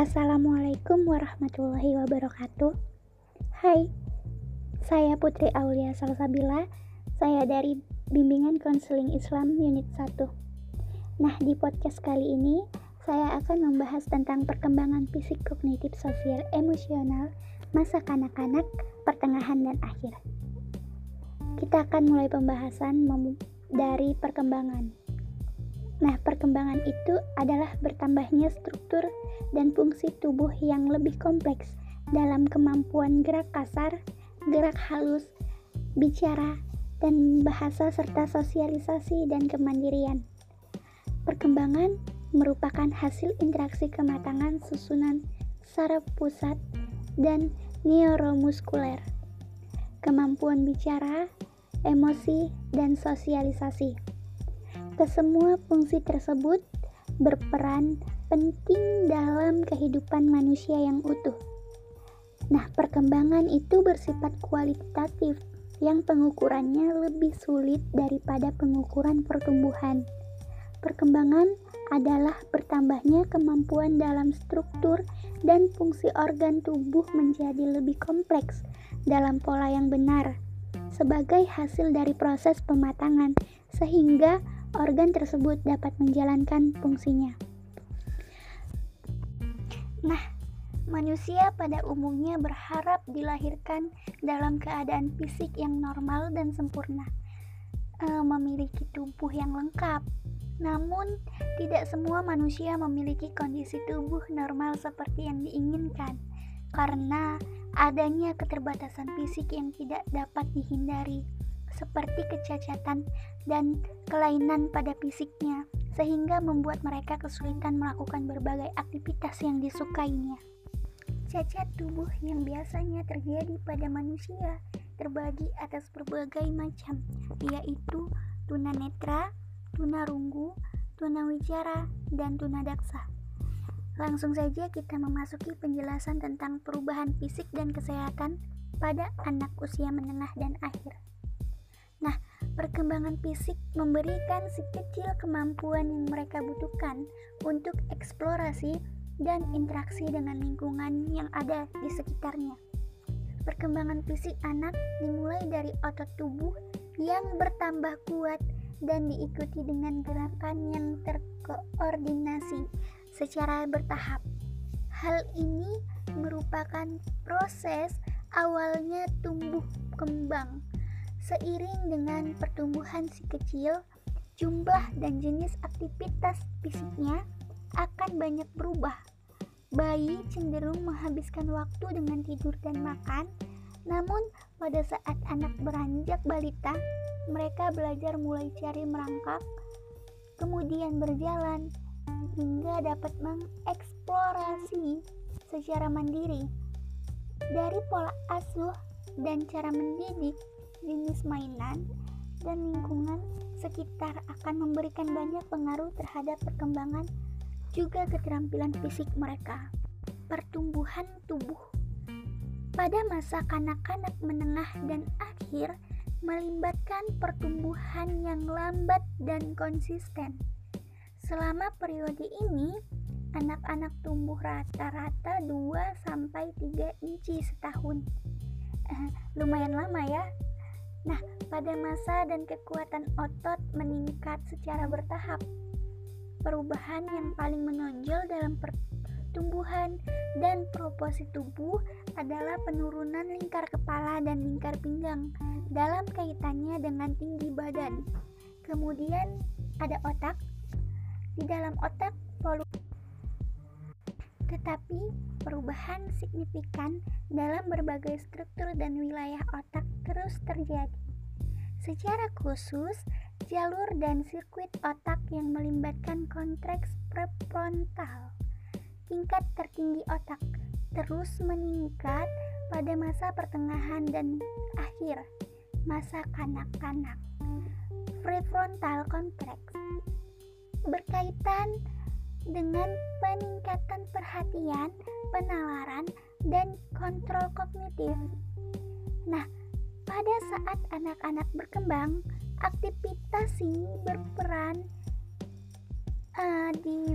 Assalamualaikum warahmatullahi wabarakatuh. Hai, saya Putri Aulia Salsabila. Saya dari Bimbingan Konseling Islam Unit 1. Nah, di podcast kali ini saya akan membahas tentang perkembangan fisik kognitif sosial emosional masa kanak-kanak, pertengahan dan akhir. Kita akan mulai pembahasan dari perkembangan. Nah, perkembangan itu adalah bertambahnya struktur dan fungsi tubuh yang lebih kompleks dalam kemampuan gerak kasar, gerak halus, bicara, dan bahasa serta sosialisasi dan kemandirian. Perkembangan merupakan hasil interaksi kematangan susunan saraf pusat dan neuromuskuler, kemampuan bicara, emosi, dan sosialisasi. Kesemua fungsi tersebut berperan penting dalam kehidupan manusia yang utuh. Nah, perkembangan itu bersifat kualitatif yang pengukurannya lebih sulit daripada pengukuran pertumbuhan. Perkembangan adalah bertambahnya kemampuan dalam struktur dan fungsi organ tubuh menjadi lebih kompleks dalam pola yang benar sebagai hasil dari proses pematangan sehingga organ tersebut dapat menjalankan fungsinya. Nah, manusia pada umumnya berharap dilahirkan dalam keadaan fisik yang normal dan sempurna, e, memiliki tubuh yang lengkap. Namun, tidak semua manusia memiliki kondisi tubuh normal seperti yang diinginkan, karena adanya keterbatasan fisik yang tidak dapat dihindari, seperti kecacatan dan kelainan pada fisiknya sehingga membuat mereka kesulitan melakukan berbagai aktivitas yang disukainya. Cacat tubuh yang biasanya terjadi pada manusia terbagi atas berbagai macam, yaitu tunanetra, tunarunggu, tunawicara, dan tunadaksa. Langsung saja kita memasuki penjelasan tentang perubahan fisik dan kesehatan pada anak usia menengah dan akhir. Perkembangan fisik memberikan si kecil kemampuan yang mereka butuhkan untuk eksplorasi dan interaksi dengan lingkungan yang ada di sekitarnya. Perkembangan fisik anak dimulai dari otot tubuh yang bertambah kuat dan diikuti dengan gerakan yang terkoordinasi secara bertahap. Hal ini merupakan proses awalnya tumbuh kembang Seiring dengan pertumbuhan si kecil, jumlah dan jenis aktivitas fisiknya akan banyak berubah. Bayi cenderung menghabiskan waktu dengan tidur dan makan, namun pada saat anak beranjak balita, mereka belajar mulai cari merangkak, kemudian berjalan, hingga dapat mengeksplorasi secara mandiri. Dari pola asuh dan cara mendidik, jenis mainan, dan lingkungan sekitar akan memberikan banyak pengaruh terhadap perkembangan juga keterampilan fisik mereka. Pertumbuhan tubuh pada masa kanak-kanak menengah dan akhir melibatkan pertumbuhan yang lambat dan konsisten. Selama periode ini, anak-anak tumbuh rata-rata 2 sampai 3 inci setahun. Eh, lumayan lama ya, Nah, pada masa dan kekuatan otot meningkat secara bertahap. Perubahan yang paling menonjol dalam pertumbuhan dan proporsi tubuh adalah penurunan lingkar kepala dan lingkar pinggang dalam kaitannya dengan tinggi badan. Kemudian ada otak. Di dalam otak volume tetapi perubahan signifikan dalam berbagai struktur dan wilayah otak terus terjadi. Secara khusus, jalur dan sirkuit otak yang melibatkan kontraks prefrontal, tingkat tertinggi otak, terus meningkat pada masa pertengahan dan akhir masa kanak-kanak. Prefrontal cortex berkaitan dengan peningkatan perhatian, penalaran, dan kontrol kognitif. Nah, pada saat anak-anak berkembang, aktivitas ini berperan uh, di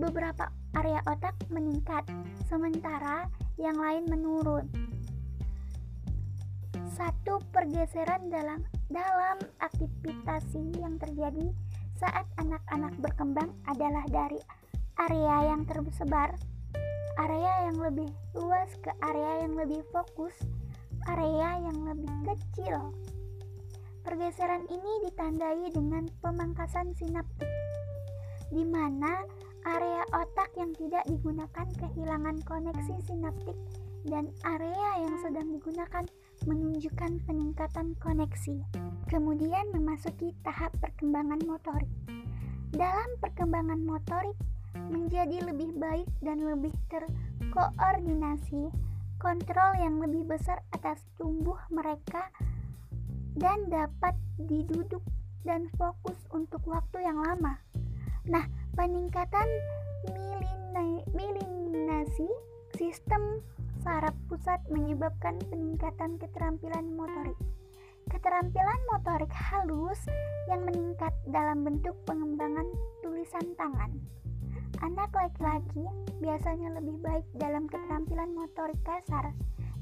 beberapa area otak meningkat, sementara yang lain menurun. Satu pergeseran dalam dalam aktivitas yang terjadi saat anak-anak berkembang adalah dari area yang tersebar, area yang lebih luas ke area yang lebih fokus, area yang lebih kecil. Pergeseran ini ditandai dengan pemangkasan sinaptik, di mana area otak yang tidak digunakan kehilangan koneksi sinaptik dan area yang sedang digunakan menunjukkan peningkatan koneksi. Kemudian memasuki tahap perkembangan motorik. Dalam perkembangan motorik menjadi lebih baik dan lebih terkoordinasi, kontrol yang lebih besar atas tumbuh mereka dan dapat diduduk dan fokus untuk waktu yang lama. Nah, peningkatan milinasi sistem saraf pusat menyebabkan peningkatan keterampilan motorik. Keterampilan motorik halus yang meningkat dalam bentuk pengembangan tulisan tangan. Anak laki-laki biasanya lebih baik dalam keterampilan motorik kasar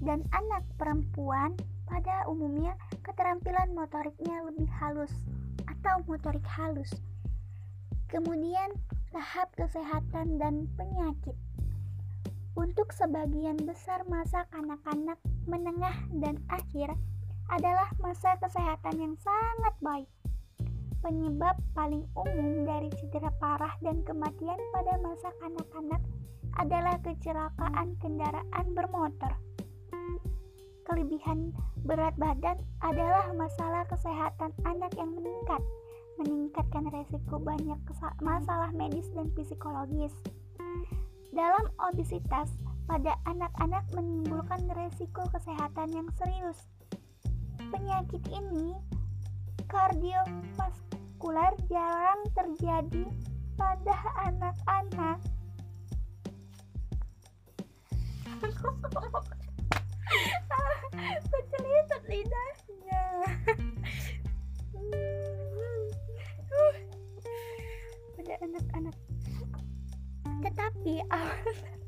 dan anak perempuan pada umumnya keterampilan motoriknya lebih halus atau motorik halus. Kemudian tahap kesehatan dan penyakit. Untuk sebagian besar masa kanak-kanak, menengah, dan akhir adalah masa kesehatan yang sangat baik. Penyebab paling umum dari cedera parah dan kematian pada masa kanak-kanak adalah kecelakaan kendaraan bermotor. Kelebihan berat badan adalah masalah kesehatan anak yang meningkat, meningkatkan resiko banyak masalah medis dan psikologis. Dalam obesitas pada anak-anak menimbulkan resiko kesehatan yang serius. Penyakit ini kardiovaskular jarang terjadi pada anak-anak. Kecelitot lidahnya. pada anak-anak tetapi awal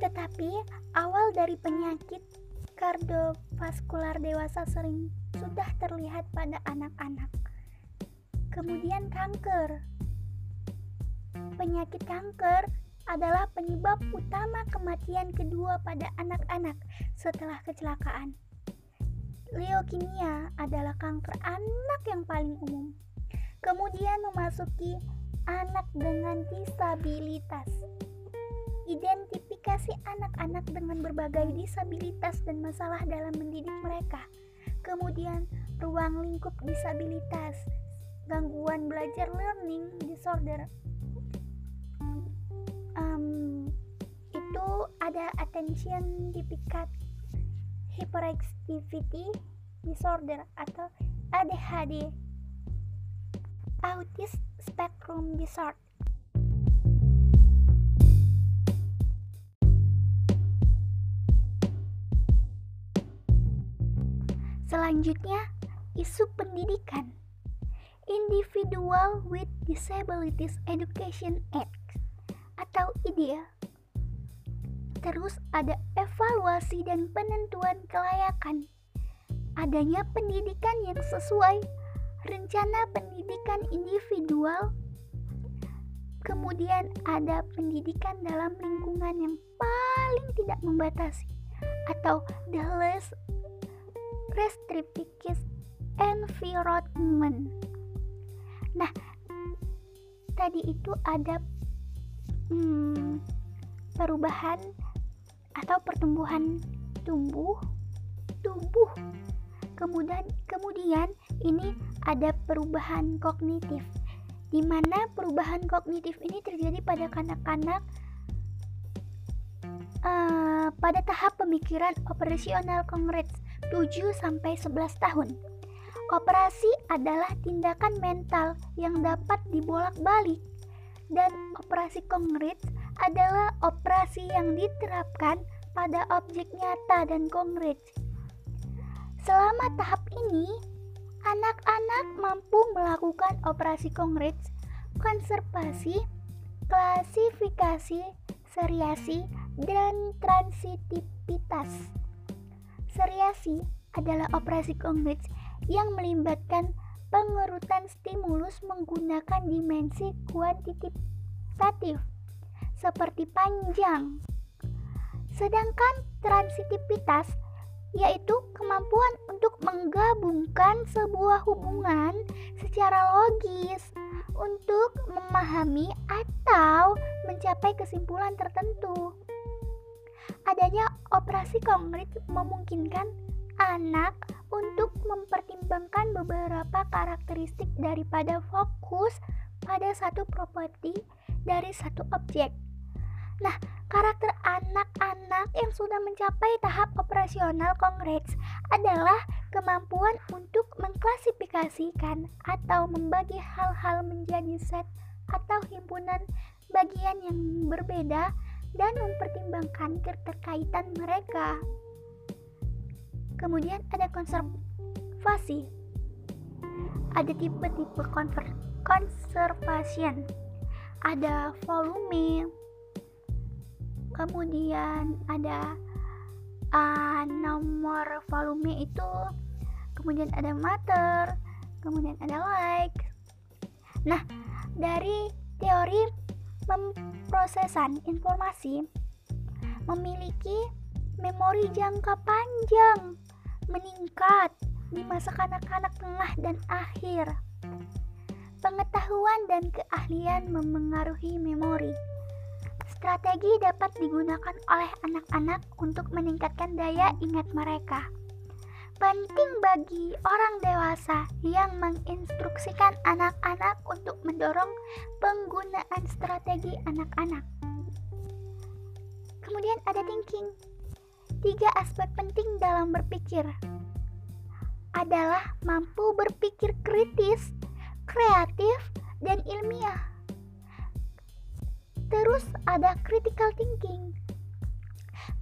tetapi awal dari penyakit kardiovaskular dewasa sering sudah terlihat pada anak-anak. Kemudian kanker. Penyakit kanker adalah penyebab utama kematian kedua pada anak-anak setelah kecelakaan leukemia adalah kanker anak yang paling umum. Kemudian memasuki anak dengan disabilitas. Identifikasi anak-anak dengan berbagai disabilitas dan masalah dalam mendidik mereka. Kemudian ruang lingkup disabilitas, gangguan belajar learning disorder. Um, itu ada attention deficit hyperactivity disorder atau ADHD Autism Spectrum Disorder. Selanjutnya, isu pendidikan. Individual with Disabilities Education Act atau IDEA Terus ada evaluasi dan penentuan kelayakan. Adanya pendidikan yang sesuai rencana pendidikan individual. Kemudian ada pendidikan dalam lingkungan yang paling tidak membatasi atau the less restrictive environment. Nah, tadi itu ada hmm, perubahan atau pertumbuhan tumbuh tubuh. Kemudian kemudian ini ada perubahan kognitif di mana perubahan kognitif ini terjadi pada kanak-kanak uh, pada tahap pemikiran operasional kongres 7 sampai 11 tahun. Operasi adalah tindakan mental yang dapat dibolak-balik dan operasi kongres adalah operasi yang diterapkan pada objek nyata dan konkret. Selama tahap ini, anak-anak mampu melakukan operasi kongres, konservasi, klasifikasi, seriasi, dan transitivitas. Seriasi adalah operasi kongres yang melibatkan pengerutan stimulus menggunakan dimensi kuantitatif seperti panjang. Sedangkan transitivitas yaitu kemampuan untuk menggabungkan sebuah hubungan secara logis untuk memahami atau mencapai kesimpulan tertentu. Adanya operasi konkret memungkinkan anak untuk mempertimbangkan beberapa karakteristik daripada fokus pada satu properti dari satu objek. Nah, karakter anak-anak yang sudah mencapai tahap operasional kongres adalah kemampuan untuk mengklasifikasikan atau membagi hal-hal menjadi set atau himpunan bagian yang berbeda dan mempertimbangkan keterkaitan mereka. Kemudian ada konservasi. Ada tipe-tipe conservation. Ada volume, kemudian ada uh, nomor volume itu kemudian ada matter kemudian ada like. Nah dari teori pemrosesan informasi memiliki memori jangka panjang meningkat di masa kanak-kanak tengah dan akhir. Pengetahuan dan keahlian memengaruhi memori Strategi dapat digunakan oleh anak-anak untuk meningkatkan daya ingat mereka. Penting bagi orang dewasa yang menginstruksikan anak-anak untuk mendorong penggunaan strategi anak-anak. Kemudian ada thinking. Tiga aspek penting dalam berpikir adalah mampu berpikir kritis, kreatif, dan ilmiah. Terus ada critical thinking,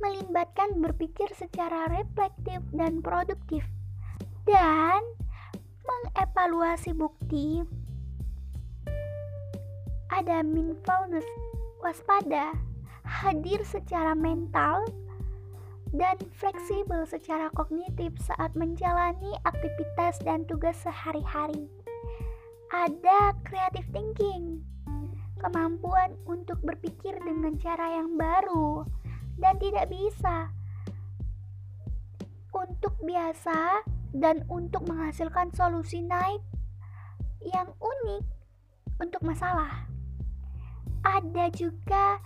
melibatkan berpikir secara reflektif dan produktif, dan mengevaluasi bukti. Ada mindfulness, waspada, hadir secara mental, dan fleksibel secara kognitif saat menjalani aktivitas dan tugas sehari-hari. Ada creative thinking, kemampuan untuk berpikir dengan cara yang baru dan tidak bisa untuk biasa dan untuk menghasilkan solusi naik yang unik untuk masalah. Ada juga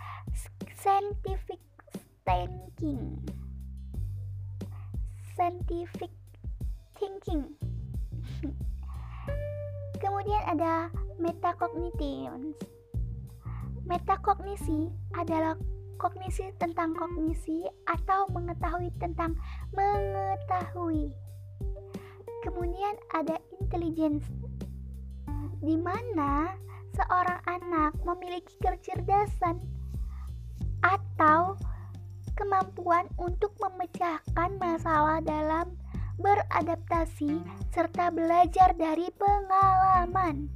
scientific thinking. Scientific thinking. Kemudian ada metacognition Metakognisi adalah kognisi tentang kognisi atau mengetahui tentang mengetahui. Kemudian ada intelligence, di mana seorang anak memiliki kecerdasan atau kemampuan untuk memecahkan masalah dalam beradaptasi serta belajar dari pengalaman.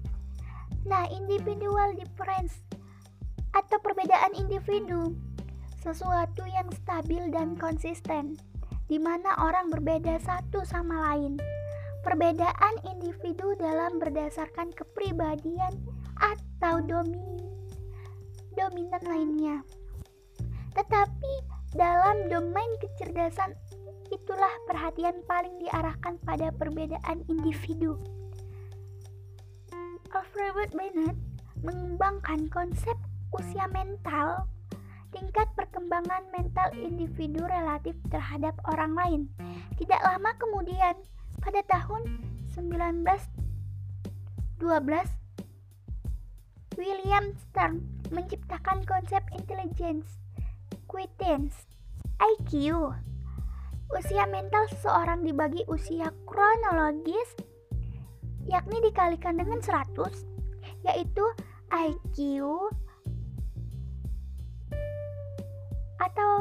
Nah, individual difference atau perbedaan individu, sesuatu yang stabil dan konsisten, di mana orang berbeda satu sama lain. Perbedaan individu dalam berdasarkan kepribadian atau domin, dominan lainnya. Tetapi dalam domain kecerdasan itulah perhatian paling diarahkan pada perbedaan individu. Alfred Bennett mengembangkan konsep usia mental, tingkat perkembangan mental individu relatif terhadap orang lain. Tidak lama kemudian, pada tahun 1912, William Stern menciptakan konsep intelligence, quittance, IQ. Usia mental seseorang dibagi usia kronologis yakni dikalikan dengan 100 yaitu IQ atau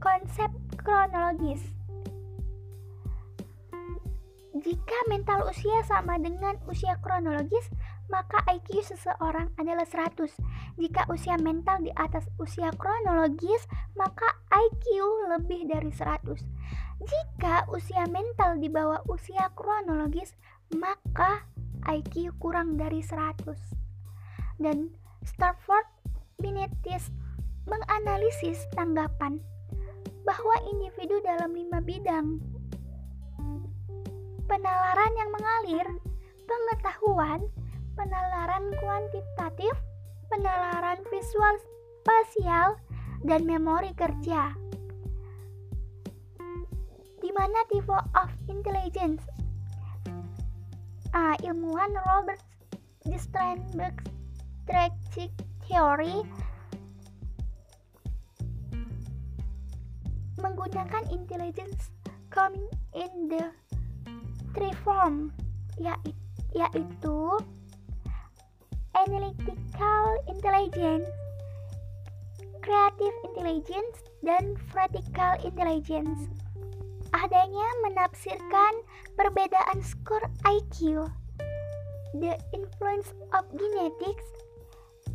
konsep kronologis Jika mental usia sama dengan usia kronologis, maka IQ seseorang adalah 100. Jika usia mental di atas usia kronologis, maka IQ lebih dari 100. Jika usia mental di bawah usia kronologis, maka IQ kurang dari 100. Dan Stanford Binetis menganalisis tanggapan bahwa individu dalam lima bidang penalaran yang mengalir, pengetahuan, penalaran kuantitatif, penalaran visual spasial, dan memori kerja. Di mana tipe of intelligence? Uh, ilmuwan Robert Sternberg Strategic Theory menggunakan intelligence coming in the three form yaitu analytical intelligence, creative intelligence, dan vertical intelligence. Adanya menafsirkan perbedaan skor IQ, the influence of genetics,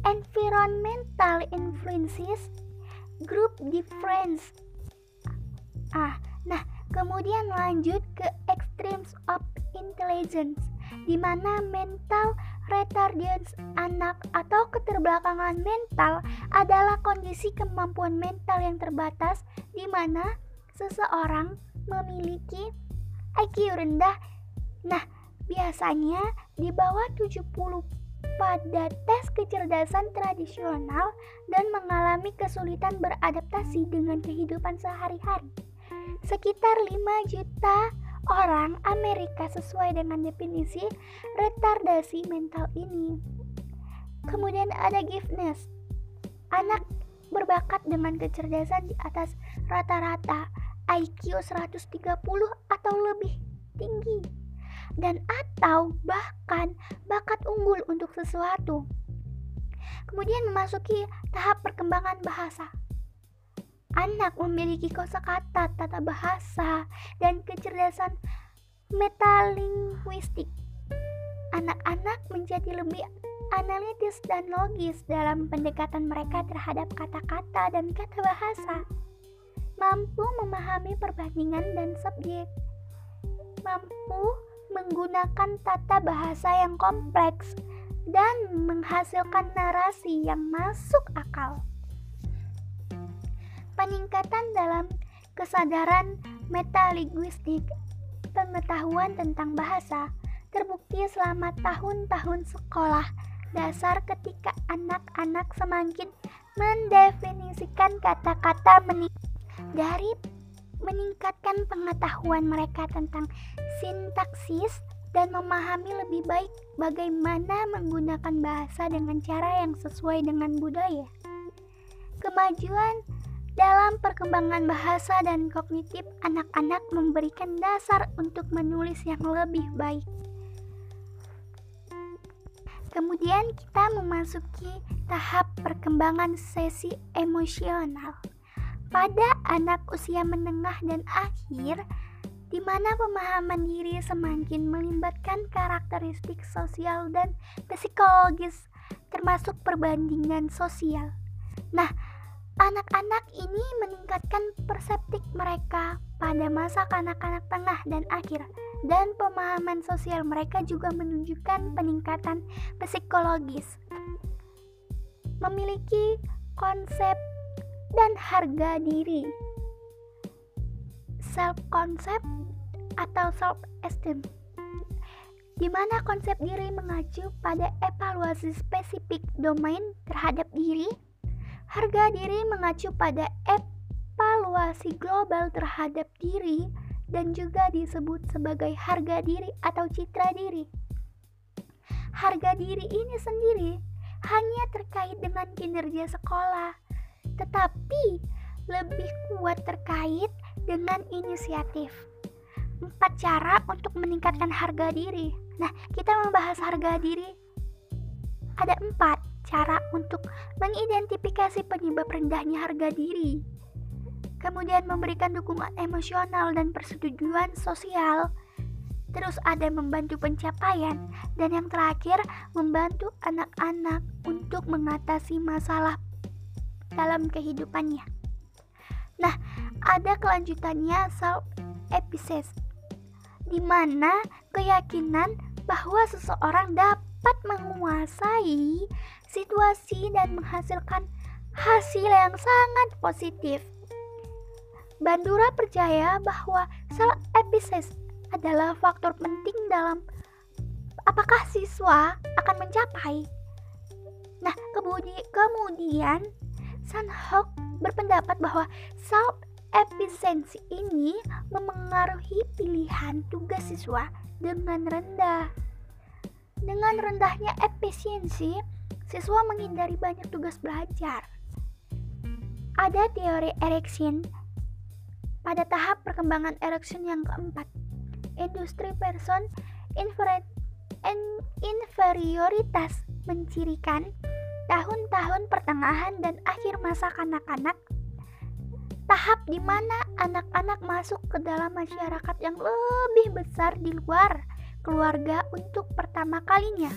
environmental influences, group difference. Ah, nah kemudian lanjut ke extremes of intelligence, di mana mental retardance anak atau keterbelakangan mental adalah kondisi kemampuan mental yang terbatas di mana seseorang memiliki IQ rendah. Nah, biasanya di bawah 70 pada tes kecerdasan tradisional dan mengalami kesulitan beradaptasi dengan kehidupan sehari-hari. Sekitar 5 juta orang Amerika sesuai dengan definisi retardasi mental ini. Kemudian ada giftness. Anak berbakat dengan kecerdasan di atas rata-rata IQ 130 atau lebih tinggi dan atau bahkan bakat unggul untuk sesuatu. Kemudian memasuki tahap perkembangan bahasa anak memiliki kosakata, tata bahasa, dan kecerdasan metalinguistik. Anak-anak menjadi lebih analitis dan logis dalam pendekatan mereka terhadap kata-kata dan kata bahasa. Mampu memahami perbandingan dan subjek. Mampu menggunakan tata bahasa yang kompleks dan menghasilkan narasi yang masuk akal. Peningkatan dalam kesadaran metalinguistik, pengetahuan tentang bahasa, terbukti selama tahun-tahun sekolah dasar ketika anak-anak semakin mendefinisikan kata-kata dari meningkatkan pengetahuan mereka tentang sintaksis dan memahami lebih baik bagaimana menggunakan bahasa dengan cara yang sesuai dengan budaya. Kemajuan dalam perkembangan bahasa dan kognitif, anak-anak memberikan dasar untuk menulis yang lebih baik. Kemudian kita memasuki tahap perkembangan sesi emosional. Pada anak usia menengah dan akhir, di mana pemahaman diri semakin melibatkan karakteristik sosial dan psikologis termasuk perbandingan sosial. Nah, Anak-anak ini meningkatkan perseptik mereka pada masa kanak-kanak tengah dan akhir, dan pemahaman sosial mereka juga menunjukkan peningkatan psikologis. Memiliki konsep dan harga diri, self-concept atau self-esteem, di mana konsep diri mengacu pada evaluasi spesifik domain terhadap diri? Harga diri mengacu pada evaluasi global terhadap diri dan juga disebut sebagai harga diri atau citra diri. Harga diri ini sendiri hanya terkait dengan kinerja sekolah, tetapi lebih kuat terkait dengan inisiatif. Empat cara untuk meningkatkan harga diri. Nah, kita membahas harga diri. Ada empat cara untuk mengidentifikasi penyebab rendahnya harga diri, kemudian memberikan dukungan emosional dan persetujuan sosial, terus ada membantu pencapaian, dan yang terakhir membantu anak-anak untuk mengatasi masalah dalam kehidupannya. Nah, ada kelanjutannya self epises di mana keyakinan bahwa seseorang dapat menguasai situasi dan menghasilkan hasil yang sangat positif. Bandura percaya bahwa self epises adalah faktor penting dalam apakah siswa akan mencapai. Nah, kemudian Sanhok berpendapat bahwa self efisiensi ini memengaruhi pilihan tugas siswa dengan rendah. Dengan rendahnya efisiensi, siswa menghindari banyak tugas belajar. Ada teori Erikson pada tahap perkembangan Erikson yang keempat. Industri person inferioritas mencirikan tahun-tahun pertengahan dan akhir masa kanak-kanak tahap di mana anak-anak masuk ke dalam masyarakat yang lebih besar di luar keluarga untuk pertama kalinya.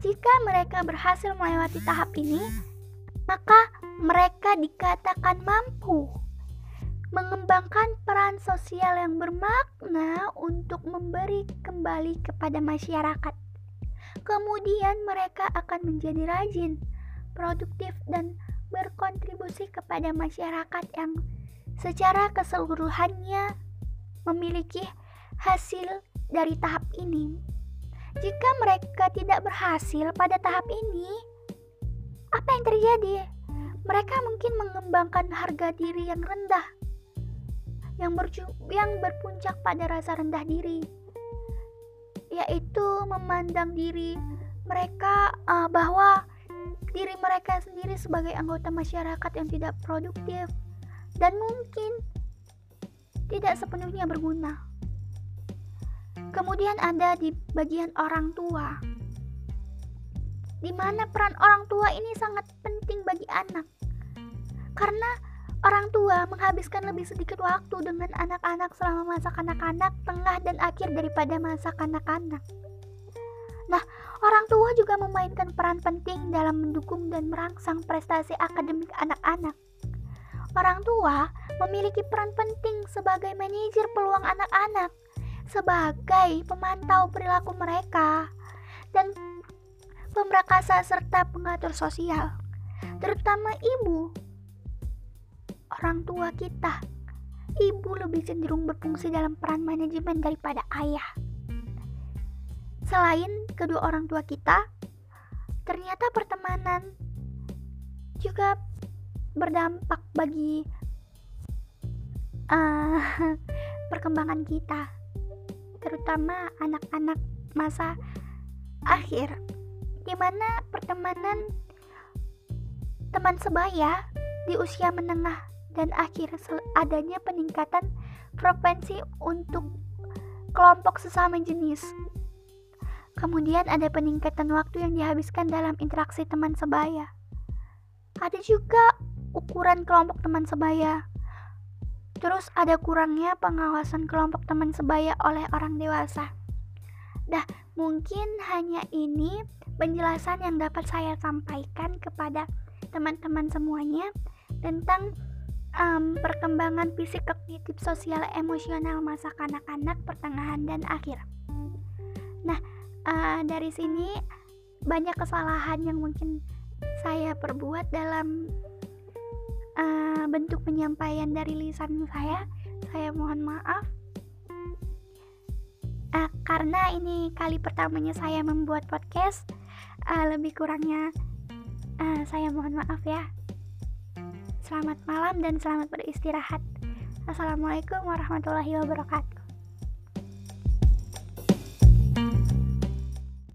Jika mereka berhasil melewati tahap ini, maka mereka dikatakan mampu mengembangkan peran sosial yang bermakna untuk memberi kembali kepada masyarakat. Kemudian mereka akan menjadi rajin, produktif, dan berkontribusi kepada masyarakat yang secara keseluruhannya memiliki hasil dari tahap ini. Jika mereka tidak berhasil pada tahap ini, apa yang terjadi? Mereka mungkin mengembangkan harga diri yang rendah, yang, yang berpuncak pada rasa rendah diri, yaitu memandang diri mereka uh, bahwa diri mereka sendiri sebagai anggota masyarakat yang tidak produktif dan mungkin tidak sepenuhnya berguna. Kemudian ada di bagian orang tua, di mana peran orang tua ini sangat penting bagi anak, karena orang tua menghabiskan lebih sedikit waktu dengan anak-anak selama masa kanak-kanak, tengah, dan akhir daripada masa kanak-kanak. Nah, orang tua juga memainkan peran penting dalam mendukung dan merangsang prestasi akademik anak-anak. Orang tua memiliki peran penting sebagai manajer peluang anak-anak, sebagai pemantau perilaku mereka, dan pemrakasa serta pengatur sosial, terutama ibu. Orang tua kita, ibu lebih cenderung berfungsi dalam peran manajemen daripada ayah. Selain kedua orang tua kita, ternyata pertemanan juga berdampak bagi uh, perkembangan kita, terutama anak-anak masa akhir, di mana pertemanan teman sebaya di usia menengah dan akhir adanya peningkatan frekuensi untuk kelompok sesama jenis Kemudian ada peningkatan waktu yang dihabiskan dalam interaksi teman sebaya. Ada juga ukuran kelompok teman sebaya. Terus ada kurangnya pengawasan kelompok teman sebaya oleh orang dewasa. Dah, mungkin hanya ini penjelasan yang dapat saya sampaikan kepada teman-teman semuanya tentang um, perkembangan fisik kognitif sosial emosional masa kanak-kanak pertengahan dan akhir. Nah, uh, dari sini banyak kesalahan yang mungkin saya perbuat dalam uh, bentuk penyampaian dari lisan saya. Saya mohon maaf. Uh, karena ini kali pertamanya saya membuat podcast, uh, lebih kurangnya uh, saya mohon maaf ya. Selamat malam dan selamat beristirahat. Assalamualaikum warahmatullahi wabarakatuh.